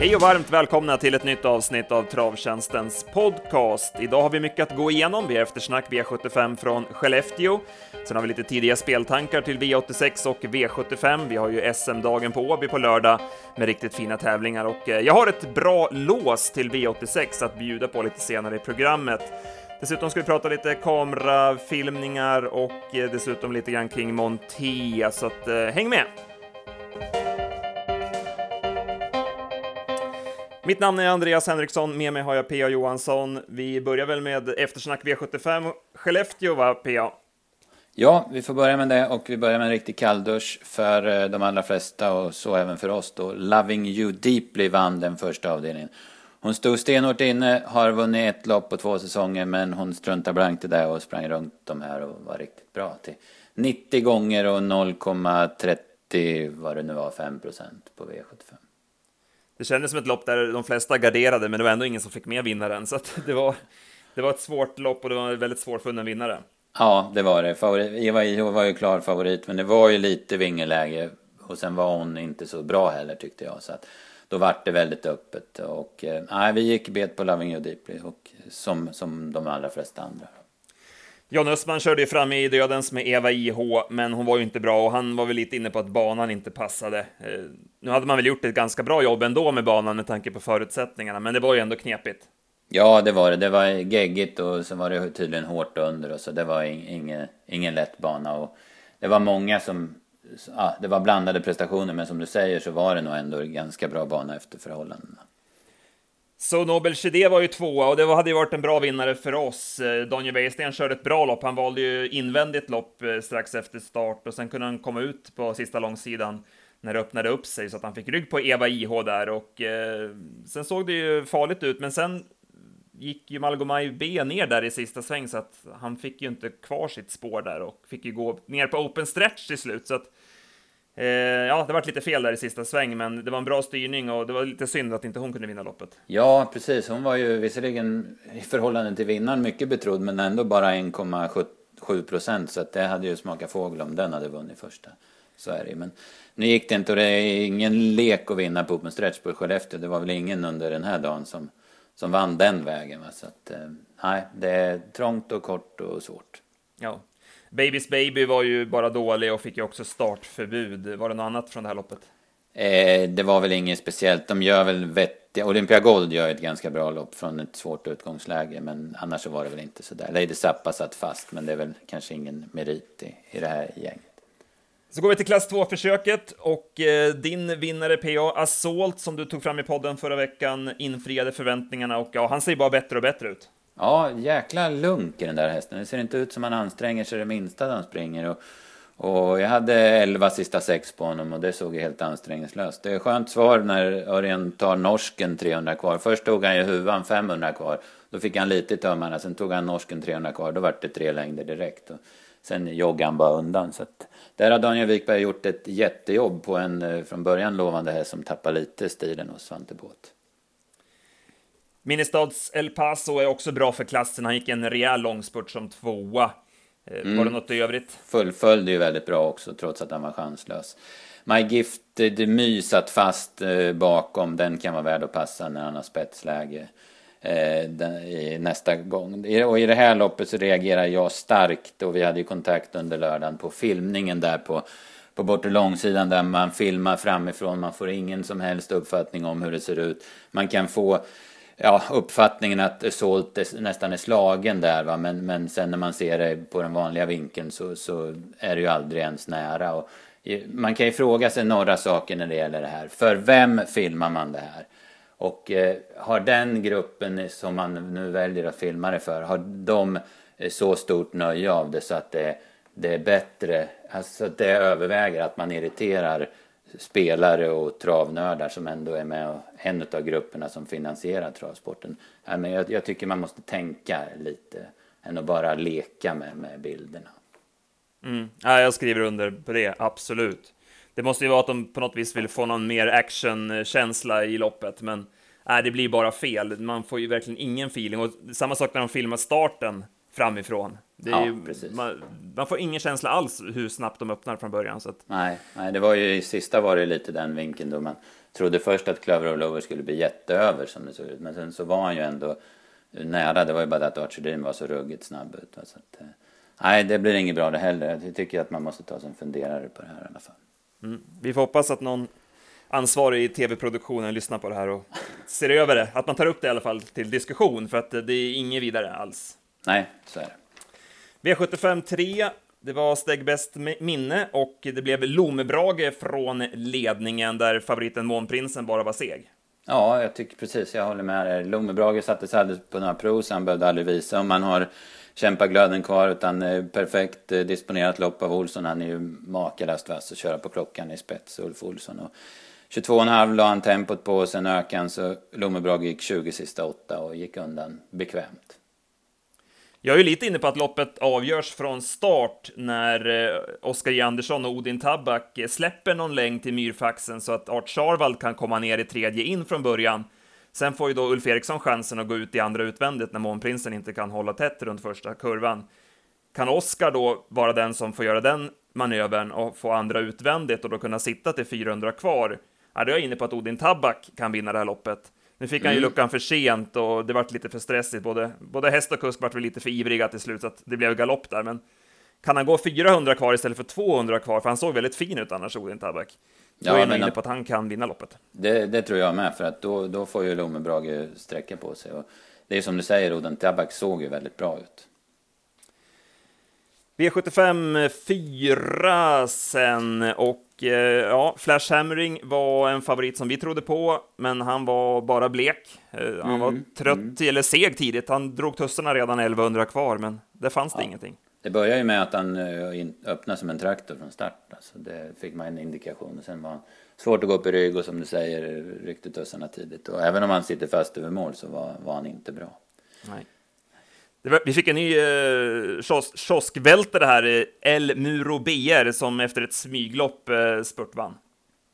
Hej och varmt välkomna till ett nytt avsnitt av Travtjänstens podcast. Idag har vi mycket att gå igenom. Vi har eftersnack V75 från Skellefteå. Sen har vi lite tidiga speltankar till V86 och V75. Vi har ju SM-dagen på Åby på lördag med riktigt fina tävlingar och eh, jag har ett bra lås till V86 att bjuda på lite senare i programmet. Dessutom ska vi prata lite kamerafilmningar och eh, dessutom lite grann kring Monté, så att, eh, häng med! Mitt namn är Andreas Henriksson, med mig har jag P.A. Johansson. Vi börjar väl med eftersnack V75 Skellefteå, va P.A.? Ja, vi får börja med det och vi börjar med en riktig kalldusch för eh, de allra flesta och så även för oss då. Loving You Deeply vann den första avdelningen. Hon stod stenhårt inne, har vunnit ett lopp på två säsonger men hon struntade blankt i det och sprang runt de här och var riktigt bra till 90 gånger och 0,30 vad det nu var, 5 procent på V75. Det kändes som ett lopp där de flesta garderade, men det var ändå ingen som fick med vinnaren, så det var, det var ett svårt lopp och det var en väldigt svårfunnen vinnare. Ja, det var det. Favorit, Eva Iho var ju klar favorit, men det var ju lite vingeläge och sen var hon inte så bra heller tyckte jag. Så att då vart det väldigt öppet och eh, nej, vi gick bet på Loving You Deeply och som, som de allra flesta andra. John Östman körde ju fram i dödens med Eva IH, men hon var ju inte bra och han var väl lite inne på att banan inte passade. Eh, nu hade man väl gjort ett ganska bra jobb ändå med banan med tanke på förutsättningarna, men det var ju ändå knepigt. Ja, det var det. Det var geggigt och så var det tydligen hårt under och så det var ingen, ingen lätt bana och det var många som ja, det var blandade prestationer men som du säger så var det nog ändå ganska bra bana efter förhållandena. Så Nobel Chedé var ju tvåa och det hade ju varit en bra vinnare för oss. Eh, Daniel Wäjersten körde ett bra lopp. Han valde ju invändigt lopp eh, strax efter start och sen kunde han komma ut på sista långsidan när det öppnade upp sig så att han fick rygg på Eva IH där och eh, sen såg det ju farligt ut. Men sen gick ju Malgomaj B ner där i sista sväng så att han fick ju inte kvar sitt spår där och fick ju gå ner på open stretch till slut. Så att Eh, ja, det var lite fel där i sista sväng, men det var en bra styrning och det var lite synd att inte hon kunde vinna loppet. Ja, precis. Hon var ju visserligen i förhållande till vinnaren mycket betrodd, men ändå bara 1,7 procent. Så att det hade ju smakat fågel om den hade vunnit första. Så är det Men nu gick det inte och det är ingen lek att vinna på Open Stretch på Skellefteå. Det var väl ingen under den här dagen som, som vann den vägen. Va? Så att, eh, nej, det är trångt och kort och svårt. Ja, Babys Baby var ju bara dålig och fick ju också startförbud. Var det något annat från det här loppet? Eh, det var väl inget speciellt. De gör väl vettiga... Olympia Gold gör ett ganska bra lopp från ett svårt utgångsläge. Men annars så var det väl inte så där. Lady Zappa satt fast, men det är väl kanske ingen merit i, i det här gänget. Så går vi till klass 2-försöket och eh, din vinnare PA Assault som du tog fram i podden förra veckan infriade förväntningarna och ja, han ser bara bättre och bättre ut. Ja, jäkla lunk i den där hästen. Det ser inte ut som han anstränger sig det minsta när han springer. Och, och jag hade 11 sista sex på honom och det såg ju helt ansträngningslöst. Det är skönt svar när Örjan tar norsken 300 kvar. Först tog han ju huvan 500 kvar. Då fick han lite i tömmarna. Sen tog han norsken 300 kvar. Då vart det tre längder direkt. Och sen joggade han bara undan. Så att, där har Daniel Wikberg gjort ett jättejobb på en eh, från början lovande häst som tappar lite stilen hos Svante Båth. Ministads El Paso är också bra för klassen. Han gick en rejäl långspurt som tvåa. Mm. Var det något i övrigt? Fullföljde ju väldigt bra också, trots att han var chanslös. My Gift Demy satt fast eh, bakom. Den kan vara värd att passa när han har spetsläge eh, nästa gång. Och i det här loppet så reagerar jag starkt och vi hade ju kontakt under lördagen på filmningen där på på bortre långsidan där man filmar framifrån. Man får ingen som helst uppfattning om hur det ser ut. Man kan få ja, uppfattningen att Salt är, nästan är slagen där va? Men, men sen när man ser det på den vanliga vinkeln så, så är det ju aldrig ens nära. Och man kan ju fråga sig några saker när det gäller det här. För vem filmar man det här? Och eh, har den gruppen som man nu väljer att filma det för, har de eh, så stort nöje av det så att det, det är bättre, alltså att det överväger att man irriterar spelare och travnördar som ändå är med och en av grupperna som finansierar travsporten. Men jag, jag tycker man måste tänka lite än att bara leka med, med bilderna. Mm. Ja, jag skriver under på det, absolut. Det måste ju vara att de på något vis vill få någon mer actionkänsla i loppet, men nej, det blir bara fel. Man får ju verkligen ingen feeling. Och samma sak när de filmar starten framifrån. Ja, Ju, man, man, får ingen känsla alls hur snabbt de öppnar från början. Så att... nej, nej, det var ju i sista var det lite den vinkeln då man trodde först att Clover of Lover skulle bli jätteöver som det såg ut. Men sen så var han ju ändå nära. Det var ju bara det att Archer Dream var så ruggigt snabb ut. Så att, eh, nej, det blir inget bra det heller. Jag tycker att man måste ta sig en funderare på det här i alla fall. Mm. Vi får hoppas att någon ansvarig i tv-produktionen lyssnar på det här och ser över det. Att man tar upp det i alla fall till diskussion, för att det är inget vidare alls. Nej, så är det. V75 3, det var steg bäst minne och det blev Lomebrage från ledningen där favoriten Månprinsen bara var seg. Ja, jag tycker precis, jag håller med dig. Lomebrage sattes aldrig på några prov, så han behövde aldrig visa om man har kämpaglöden kvar, utan eh, perfekt eh, disponerat lopp av Olsson. Han är ju makalöst vass att köra på klockan i spets, Ulf Olsson. Och 22,5 la han tempot på, och sen ökade han, så Lomebrage gick 20 sista åtta och gick undan bekvämt. Jag är ju lite inne på att loppet avgörs från start när eh, Oskar J. Andersson och Odin Tabak eh, släpper någon längd till myrfaxen så att Art Charvald kan komma ner i tredje in från början. Sen får ju då Ulf Eriksson chansen att gå ut i andra utvändigt när Månprinsen inte kan hålla tätt runt första kurvan. Kan Oskar då vara den som får göra den manövern och få andra utvändigt och då kunna sitta till 400 kvar? Ja, då är jag inne på att Odin Tabak kan vinna det här loppet. Nu fick han ju Mm. luckan för sent och det vart lite för stressigt. Både, både häst och kusk vart väl lite för ivriga till slut, så att det blev galopp där. Men kan han gå 400 kvar istället för 200 kvar? För han såg väldigt fin ut annars, Odin Tabak. Då Ja, är jag inne på att han kan vinna loppet. Det, det tror jag med, för att då, då får ju Lomebrage sträcka på sig. Och det är som du säger, Oden Tabak såg ju väldigt bra ut. V75 4 sen och ja, Flash Hammering var en favorit som vi trodde på, men han var bara blek. Eh, han var Mm, trött eller seg tidigt. Han drog tussarna redan 1100 kvar, men det fanns det ingenting. Det börjar ju med att han eh, öppnar som en traktor från start. Alltså det fick man en indikation. Och sen var han svårt att gå upp i rygg och som du säger ryckte tussarna tidigt. Och även om han sitter fast över mål så var, var han inte bra. Nej. Var, vi fick en ny eh, kioskvältare här, El Muro BR, som efter ett smyglopp eh, spurtvann.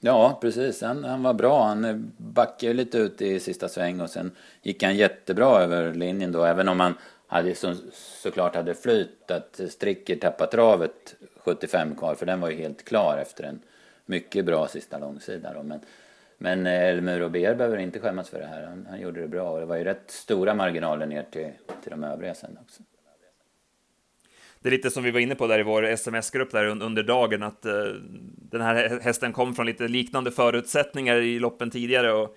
Ja, precis. Han, han var bra. Han eh, backade lite ut i sista sväng och sen gick han jättebra över linjen då. Även om han hade så, såklart hade flyt att Stricker tappat travet 75 kvar. För den var ju helt klar efter en mycket bra sista långsida då. Men, men eh, Elmur och BR behöver inte skämmas för det här. Han, han gjorde det bra och det var ju rätt stora marginaler ner till, till de övriga sen också. Det är lite som vi var inne på där i vår sms-grupp där un- under dagen, att eh, den här hästen kom från lite liknande förutsättningar i loppen tidigare och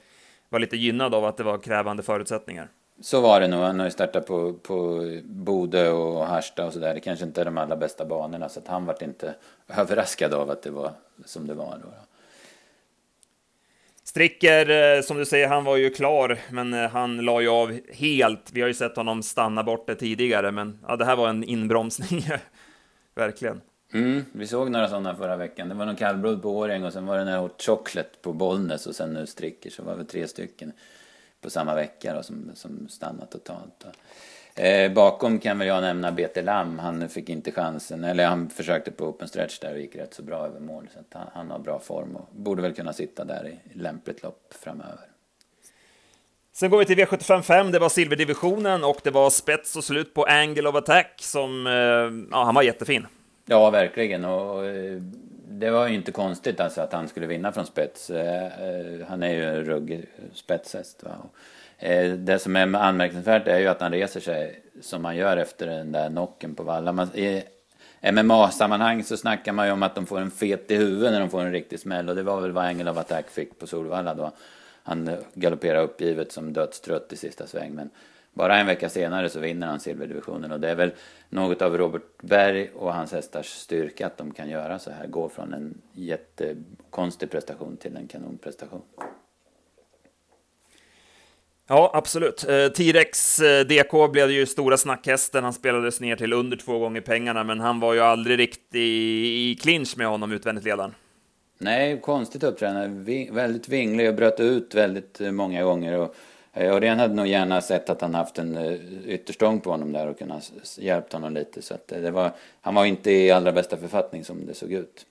var lite gynnad av att det var krävande förutsättningar. Så var det nog. Han har ju startat på, på Bode och Harsta och sådär. Det kanske inte är de allra bästa banorna så att han vart inte överraskad av att det var som det var då. Stricker, eh, som du säger, han var ju klar, men eh, han la ju av helt. Vi har ju sett honom stanna bort det tidigare, men ja, det här var en inbromsning. Verkligen. Mm, vi såg några sådana förra veckan. Det var någon kallblod på Årjäng och sen var det den här Hot Chocolate på Bollnäs och sen nu Stricker. Så var det tre stycken på samma vecka då, som, som stannat totalt. Eh, bakom kan väl jag nämna BT Lam. Han fick inte chansen. Eller han försökte på open stretch där och gick rätt så bra över mål. Så han, han har bra form och borde väl kunna sitta där i lämpligt lopp framöver. Sen går vi till V755, det var silverdivisionen och det var spets och slut på Angle of Attack som, eh, ja, han var jättefin. Ja, verkligen. Och eh, det var ju inte konstigt alltså att han skulle vinna från spets. Eh, Han är ju en ruggig spetshäst. Va? Eh, det som är anmärkningsvärt är ju att han reser sig som han gör efter den där knocken på Valla. Man, I MMA-sammanhang så snackar man ju om att de får en fet i huvudet när de får en riktig smäll. Och det var väl vad Angel of Attack fick på Solvalla då. Han galopperar uppgivet som dödstrött i sista sväng. Men bara en vecka senare så vinner han silverdivisionen och det är väl något av Robert Berg och hans hästars styrka att de kan göra så här. Gå från en jättekonstig prestation till en kanonprestation. Ja, absolut. Eh, T-Rex eh, DK blev ju stora snackhästen. Han spelades ner till under två gånger pengarna, men han var ju aldrig riktigt i, i clinch med honom utvändigt ledaren. Nej, konstigt uppträdande. Vi, väldigt vinglig och bröt ut väldigt eh, många gånger. Och eh, Örjan hade nog gärna sett att han haft en eh, ytterstång på honom där och kunnat hjälpt honom lite. Så att det var, han var inte i allra bästa författning som det såg ut.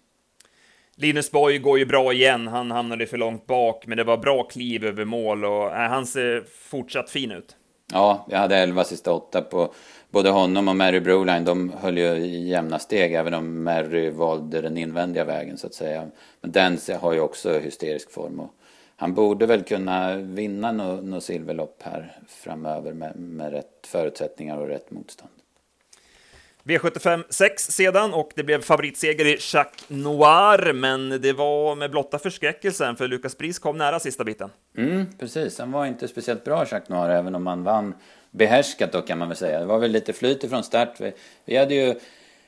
Linus Borg går ju bra igen. Han hamnade för långt bak, men det var bra kliv över mål och äh, han ser fortsatt fin ut. Ja, jag hade 11 sista åtta på både honom och Mary Broline. De höll ju jämna steg även om Mary valde den invändiga vägen så att säga. Men Dance har ju också hysterisk form. Och han borde väl kunna vinna något no silverlopp här framöver med, med rätt förutsättningar och rätt motstånd. V75 6 sedan och det blev favoritseger i Jacques Noir, men det var med blotta förskräckelsen för Lucas Bris kom nära sista biten. Mm, precis, han var inte speciellt bra Jacques Noir, även om han vann behärskat då kan man väl säga. Det var väl lite flyt ifrån start. Vi, vi hade ju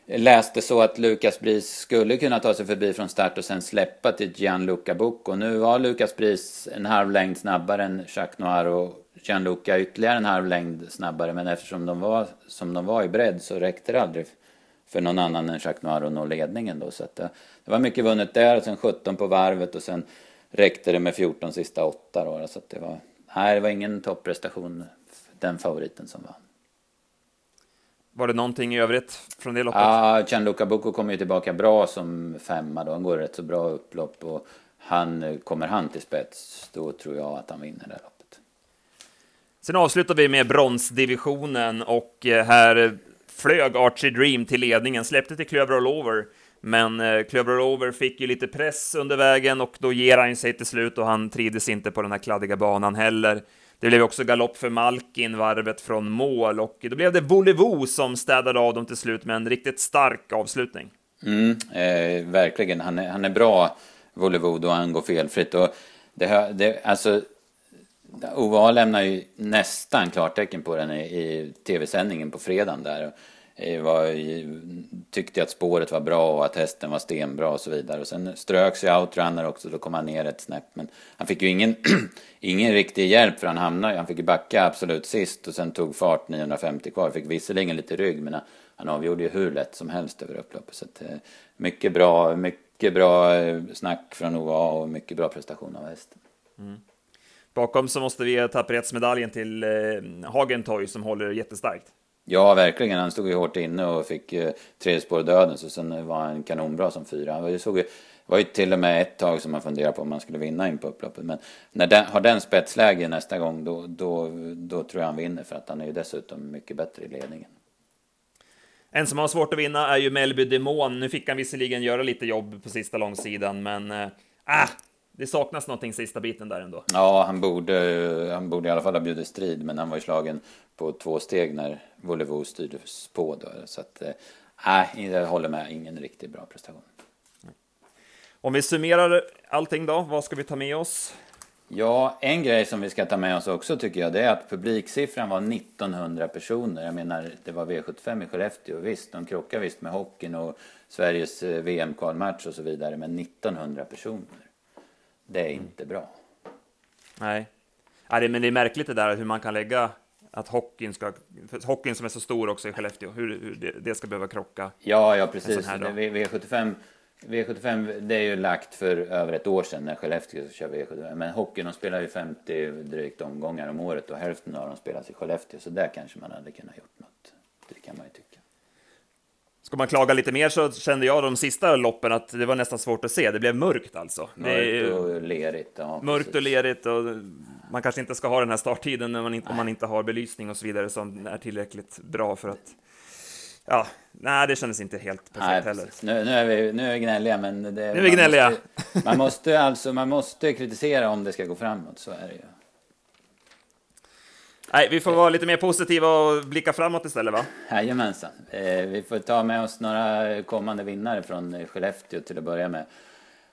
läst det så att Lucas Bris skulle kunna ta sig förbi från start och sen släppa till Gianluca Bucco. Nu var Lucas Bris en halv längd snabbare än Jacques Noir och Gianluca ytterligare en halv längd snabbare. Men eftersom de var som de var i bredd så räckte det aldrig för någon annan än Jacques Noir att nå ledningen då. Så att det, det var mycket vunnet där och sen 17 på varvet och sen räckte det med 14 sista åtta då. Så att det var, nej det var ingen topprestation den favoriten som vann. Var det någonting i övrigt från det loppet? Ja, Gianluca Bucco kommer ju tillbaka bra som femma då. Han går rätt så bra upplopp och han, kommer han till spets, då tror jag att han vinner det loppet. Sen avslutar vi med bronsdivisionen och eh, här flög Archie Dream till ledningen, släppte till Klöver All Over. Men eh, Klöver All Over fick ju lite press under vägen och då ger han sig till slut och han trivdes inte på den här kladdiga banan heller. Det blev också galopp för Malkin, varvet från mål, och då blev det Volevo som städade av dem till slut med en riktigt stark avslutning. Mm, eh, verkligen, han är, han är bra, Volevo, då han går felfritt. Och det, det, alltså, OVA lämnar ju nästan klartecken på den i, i tv-sändningen på fredagen där. Var, tyckte att spåret var bra och att hästen var stenbra och så vidare. Och sen ströks ju outrunner också, då kom han ner ett snäpp. Men han fick ju ingen, ingen riktig hjälp för han hamnade, han fick ju backa absolut sist och sen tog fart 950 kvar. Fick visserligen lite rygg men han avgjorde ju hur lätt som helst över upploppet. Så att, eh, mycket bra, mycket bra eh, snack från OA och mycket bra prestation av hästen. Mm. Bakom så måste vi ge tapperhetsmedaljen till eh, Hagentoy som håller jättestarkt. Ja, verkligen. Han stod ju hårt inne och fick eh, tredje spår döden, så sen var han kanonbra som fyra. Han såg ju, var ju till och med ett tag som man funderade på om man skulle vinna in på upploppet. Men när den, har den spetsläge nästa gång, då, då, då tror jag han vinner, för att han är ju dessutom mycket bättre i ledningen. En som har svårt att vinna är ju Melby Demon. Nu fick han visserligen göra lite jobb på sista långsidan, men äh, det saknas någonting sista biten där ändå. Ja, han borde, han borde i alla fall ha bjudit strid, men han var ju slagen på två steg när Volevo styrdes på. Då, så att, nej, äh, jag håller med, ingen riktigt bra prestation. Om vi summerar allting då, vad ska vi ta med oss? Ja, en grej som vi ska ta med oss också tycker jag, det är att publiksiffran var 1900 personer. Jag menar, det var V75 i Skellefteå, visst, de krockar visst med hockeyn och Sveriges eh, VM-kvalmatch och så vidare, men 1900 personer. Det är inte bra. Nej. Nej, men det är märkligt det där hur man kan lägga att hockeyn, ska, hockeyn som är så stor också i Skellefteå, hur, hur det, det, ska behöva krocka. Ja, ja precis. V75, V75 det är ju lagt för över ett år sedan när Skellefteå kör V75. Men hockeyn de spelar ju 50 drygt omgångar om året och hälften av dem spelas i Skellefteå. Så där kanske man hade kunnat gjort något. Det kan man ju tycka. Ska man klaga lite mer så kände jag de sista loppen att det var nästan svårt att se. Det blev mörkt alltså. Mörkt och lerigt. Ja, mörkt precis. och lerigt och man kanske inte ska ha den här starttiden när man inte, om man inte har belysning och så vidare som är tillräckligt bra för att Ja, nej, det kändes inte helt perfekt nej, heller. Nu, nu, är vi, nu är vi gnälliga, men det, nu är vi gnälliga. Måste, man, måste alltså, man måste kritisera om det ska gå framåt, så är det ju. Nej, vi får vara lite mer positiva och blicka framåt istället, va? Jajamensan. Eh, vi får ta med oss några kommande vinnare från Skellefteå till att börja med.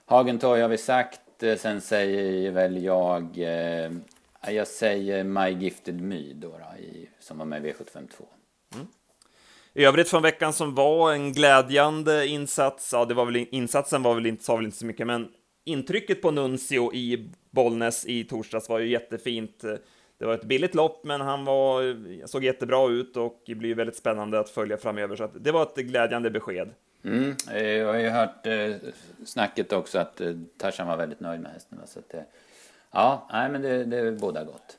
Hagentorg har vi sagt. Eh, sen säger väl jag... Eh, jag säger My Gifted My då, då som var med i V752. Mm. I övrigt från veckan som var en glädjande insats, ja, det var väl, insatsen var väl inte, sa väl inte så mycket, men intrycket på Nuncio i Bollnäs i torsdags var ju jättefint. Det var ett billigt lopp, men han var, såg jättebra ut och blir väldigt spännande att följa framöver. Så det var ett glädjande besked. Mm, eh, jag har ju hört eh, snacket också att eh, Tarzan var väldigt nöjd med hästen. Så att, ja, nej, men det, det båda gott.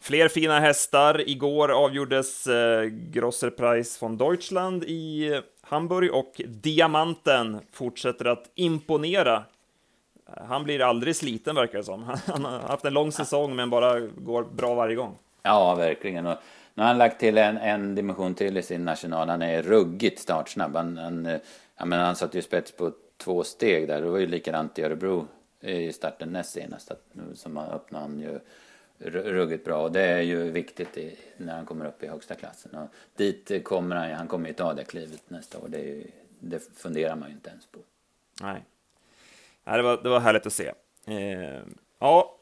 Fler fina hästar. Igår avgjordes Grosser Preis von Deutschland i Hamburg och Diamanten fortsätter att imponera han blir aldrig sliten verkar det som. Han har haft en lång säsong men bara går bra varje gång. Ja, verkligen. Och nu har han lagt till en, en dimension till i sin national. Han är ruggigt startsnabb. Han, han, eh, ja, men han satt ju spets på två steg där. Det var ju likadant i Örebro i starten näst senast. Att nu som öppnade han ju ruggigt bra och det är ju viktigt i, när han kommer upp i högsta klassen. Och dit kommer han han kommer ju ta det klivet nästa år. Det, ju, det funderar man ju inte ens på. Nej det, var, det var härligt att se. Eh, ja,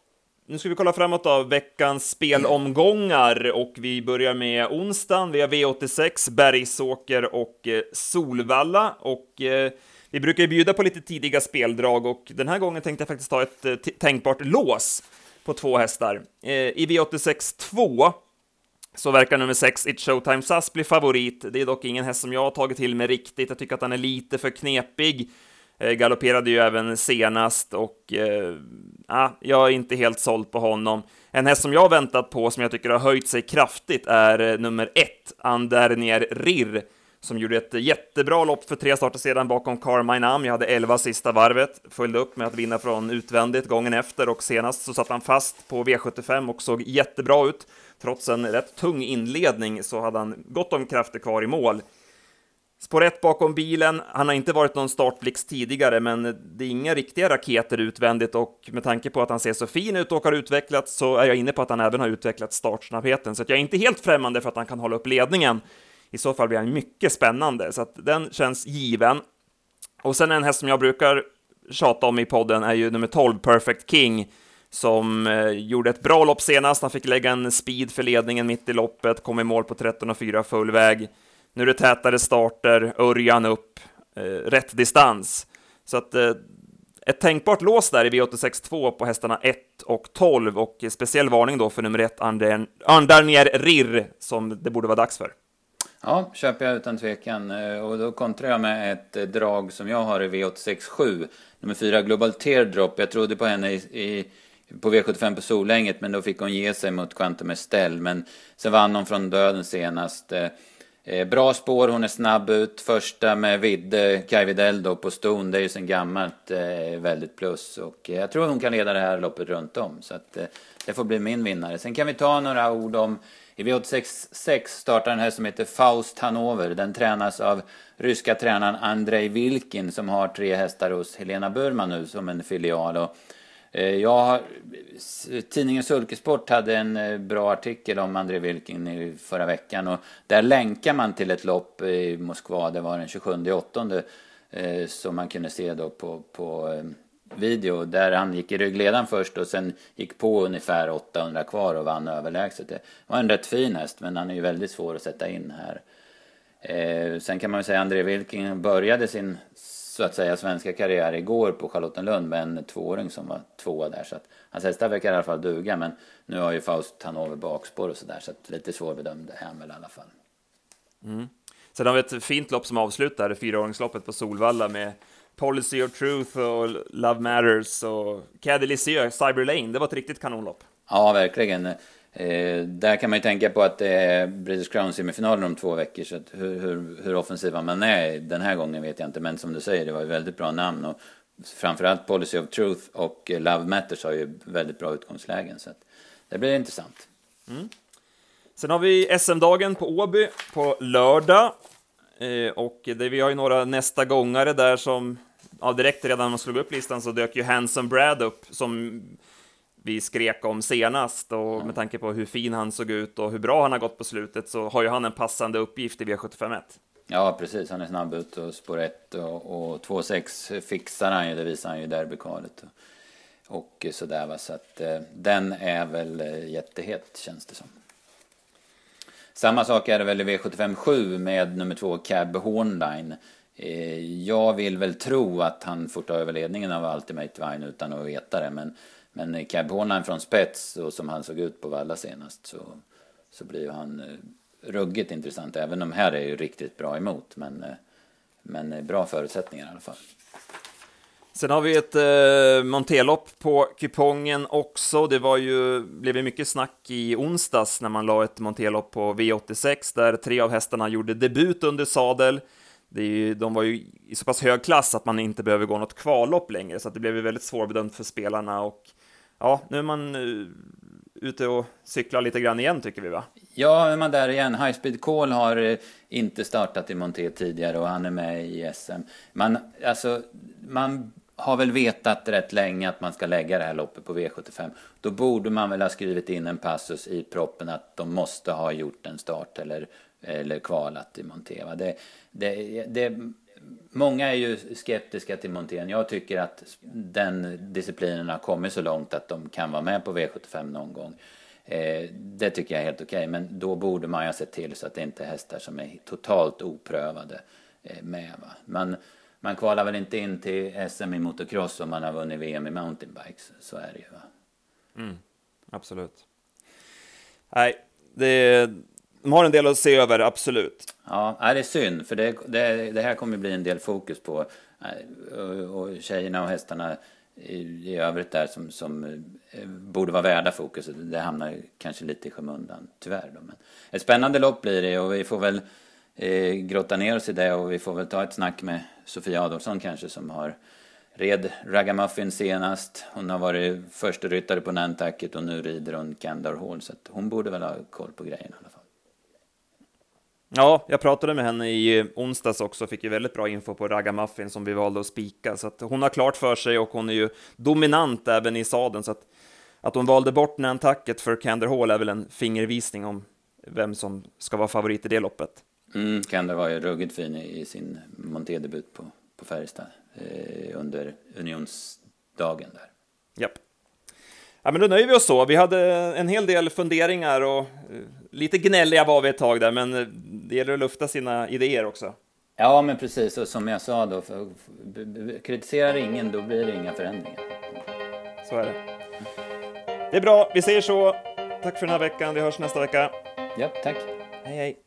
nu ska vi kolla framåt av veckans spelomgångar och vi börjar med onsdagen. Vi har V86, Bergsåker och eh, Solvalla och eh, vi brukar ju bjuda på lite tidiga speldrag och den här gången tänkte jag faktiskt ta ett eh, tänkbart lås på två hästar. Eh, I V86 2 så verkar nummer 6, It's Showtime SAS, bli favorit. Det är dock ingen häst som jag har tagit till mig riktigt. Jag tycker att han är lite för knepig. Eh, galopperade ju även senast och eh, ah, jag är inte helt såld på honom. En häst som jag har väntat på, som jag tycker har höjt sig kraftigt, är eh, nummer 1, Andernier Rir, som gjorde ett jättebra lopp för tre starter sedan bakom Carmine Am. Jag hade 11 sista varvet, följde upp med att vinna från utvändigt gången efter och senast så satt han fast på V75 och såg jättebra ut. Trots en rätt tung inledning så hade han gott om krafter kvar i mål. Spår 1 bakom bilen, han har inte varit någon startblixt tidigare, men det är inga riktiga raketer utvändigt och med tanke på att han ser så fin ut och har utvecklats så är jag inne på att han även har utvecklat startsnabbheten, så att jag är inte helt främmande för att han kan hålla upp ledningen. I så fall blir han mycket spännande, så att den känns given. Och sen en häst som jag brukar tjata om i podden är ju nummer 12, Perfect King, som eh, gjorde ett bra lopp senast. Han fick lägga en speed för ledningen mitt i loppet, kom i mål på 13,4 full väg. Nu är det tätare starter, Örjan upp, eh, rätt distans. Så att eh, ett tänkbart lås där i V86.2 på hästarna 1 och 12 och speciell varning då för nummer 1 Andarnier Rirr som det borde vara dags för. Ja, köper jag utan tvekan. Eh, och då kontrar jag med ett eh, drag som jag har i V86.7. Nummer 4 Global Teardrop. Jag trodde på henne i, i på V75 på Solänget men då fick hon ge sig mot Quantum Estelle. Men sen vann hon från döden senast. Eh, Eh, bra spår, hon är snabb ut. Första med Vidde, Kaj Widell då på ston, det är ju sen gammalt eh, väldigt plus. Och eh, jag tror hon kan leda det här loppet runt om. Så att eh, det får bli min vinnare. Sen kan vi ta några ord om i V86.6 startar en häst som heter Faust Hanover. Den tränas av ryska tränaren Andrei Vilkin som har tre hästar hos Helena Burman nu som en filial. Och Eh, jag, tidningen Sulkesport hade en eh, bra artikel om André Wilkin i förra veckan och där länkar man till ett lopp i Moskva, det var den 27 augusti eh, som man kunde se då på, på video där han gick i ryggledaren först och sen gick på ungefär 800 kvar och vann överlägset. Det var en rätt fin häst men han är ju väldigt svår att sätta in här. sen kan man ju säga att André Wilking började sin så att säga svenska karriär igår på Charlottenlund med en tvååring som var tvåa där. Så att hans hästar verkar i alla fall duga men nu har ju Faust Hanover bakspår och sådär så att lite svårbedömd är han väl i alla fall. Mm. Sen har vi ett fint lopp som avslutar fyraåringsloppet på Solvalla med Policy of Truth och Love Matters och Caddy Cyber Lane. Det var ett riktigt kanonlopp. Ja, verkligen. Eh, där kan man ju tänka på att det är British Crown-semifinalen om två veckor. Så hur, hur, hur offensiva man är den här gången vet jag inte. Men som du säger, det var ju väldigt bra namn. Och framförallt Policy of Truth och eh, Love Matters har ju väldigt bra utgångslägen. Så det blir intressant. Mm. Sen har vi SM-dagen på Åby på lördag. Eh, och det, vi har ju några nästa gångare där som, ja direkt redan när man slog upp listan så dök ju Hanson Brad upp som vi skrek om senast och med tanke på hur fin han såg ut och hur bra han har gått på slutet så har ju han en passande uppgift i V751. Ja, precis. Han är snabb ut och spår 1 och, och 2-6 fixar han ju, det visar han ju i derbykvalet. Och, och sådär va, så att eh, den är väl eh, jättehet känns det som. Samma sak är det väl i V75 7 med nummer 2 Cab Hornline. Eh, jag vill väl tro att han får ta över ledningen av Ultimate Vine utan att veta det, men men Cab Hornline från spets och som han såg ut på Valla senast så, så blir han eh, ruggigt intressant. Även de här är ju riktigt bra emot. Men, eh, men bra förutsättningar i alla fall. Sen har vi ett eh, montelopp på kupongen också. Det var ju, blev ju mycket snack i onsdags när man la ett montelopp på V86 där tre av hästarna gjorde debut under sadel. Det är ju, de var ju i så pass hög klass att man inte behöver gå något kvallopp längre, så att det blev ju väldigt svårbedömt för spelarna och ja, nu är man eh, ute och cyklar lite grann igen tycker vi va? Ja, är man där igen. High Speed Call har eh, inte startat i Monté tidigare och han är med i SM. Man, alltså, man har väl vetat rätt länge att man ska lägga det här loppet på V75. Då borde man väl ha skrivit in en passus i proppen att de måste ha gjort en start eller, eller kvalat i Monteva. Det, det, det, många är ju skeptiska till Montén. Jag tycker att den disciplinen har kommit så långt att de kan vara med på V75 någon gång. Eh, det tycker jag är helt okej, okay, men då borde man ju ha sett till så att det inte är hästar som är totalt oprövade eh, med. Va? Man, man kvalar väl inte in till SM i motocross om man har vunnit VM i mountainbikes, så är det ju. Va? Mm, absolut. Nej, det, de har en del att se över, absolut. Ja, det är synd, för det, det, det här kommer bli en del fokus på. Eh, och tjejerna och hästarna i, i övrigt där som, som eh, borde vara värda fokus. Det hamnar kanske lite i skymundan, tyvärr. Då. Men ett spännande lopp blir det och vi får väl eh, grotta ner oss i det och vi får väl ta ett snack med Sofia Adolfsson kanske som har red Ragamuffin senast. Hon har varit första ryttare på Nantucket och nu rider hon Candor Hall. Så hon borde väl ha koll på grejerna. i alla fall. Ja, jag pratade med henne i onsdags också, fick ju väldigt bra info på Ragamuffin som vi valde att spika, så att hon har klart för sig och hon är ju dominant även i sadeln, så att, att hon valde bort Nantucket för Kander Hall är väl en fingervisning om vem som ska vara favorit i det loppet. Mm, Kander var ju ruggigt fin i sin montédebut på, på Färjestad eh, under unionsdagen där. Japp. Ja, men då nöjer vi oss så. Vi hade en hel del funderingar och eh, lite gnälliga var vi ett tag där, men eh, det gäller att lufta sina idéer också. Ja, men precis. Och som jag sa då, för, kritiserar ingen, då blir det inga förändringar. Så är det. Det är bra. Vi säger så. Tack för den här veckan. Vi hörs nästa vecka. Ja, tack. Hej, hej.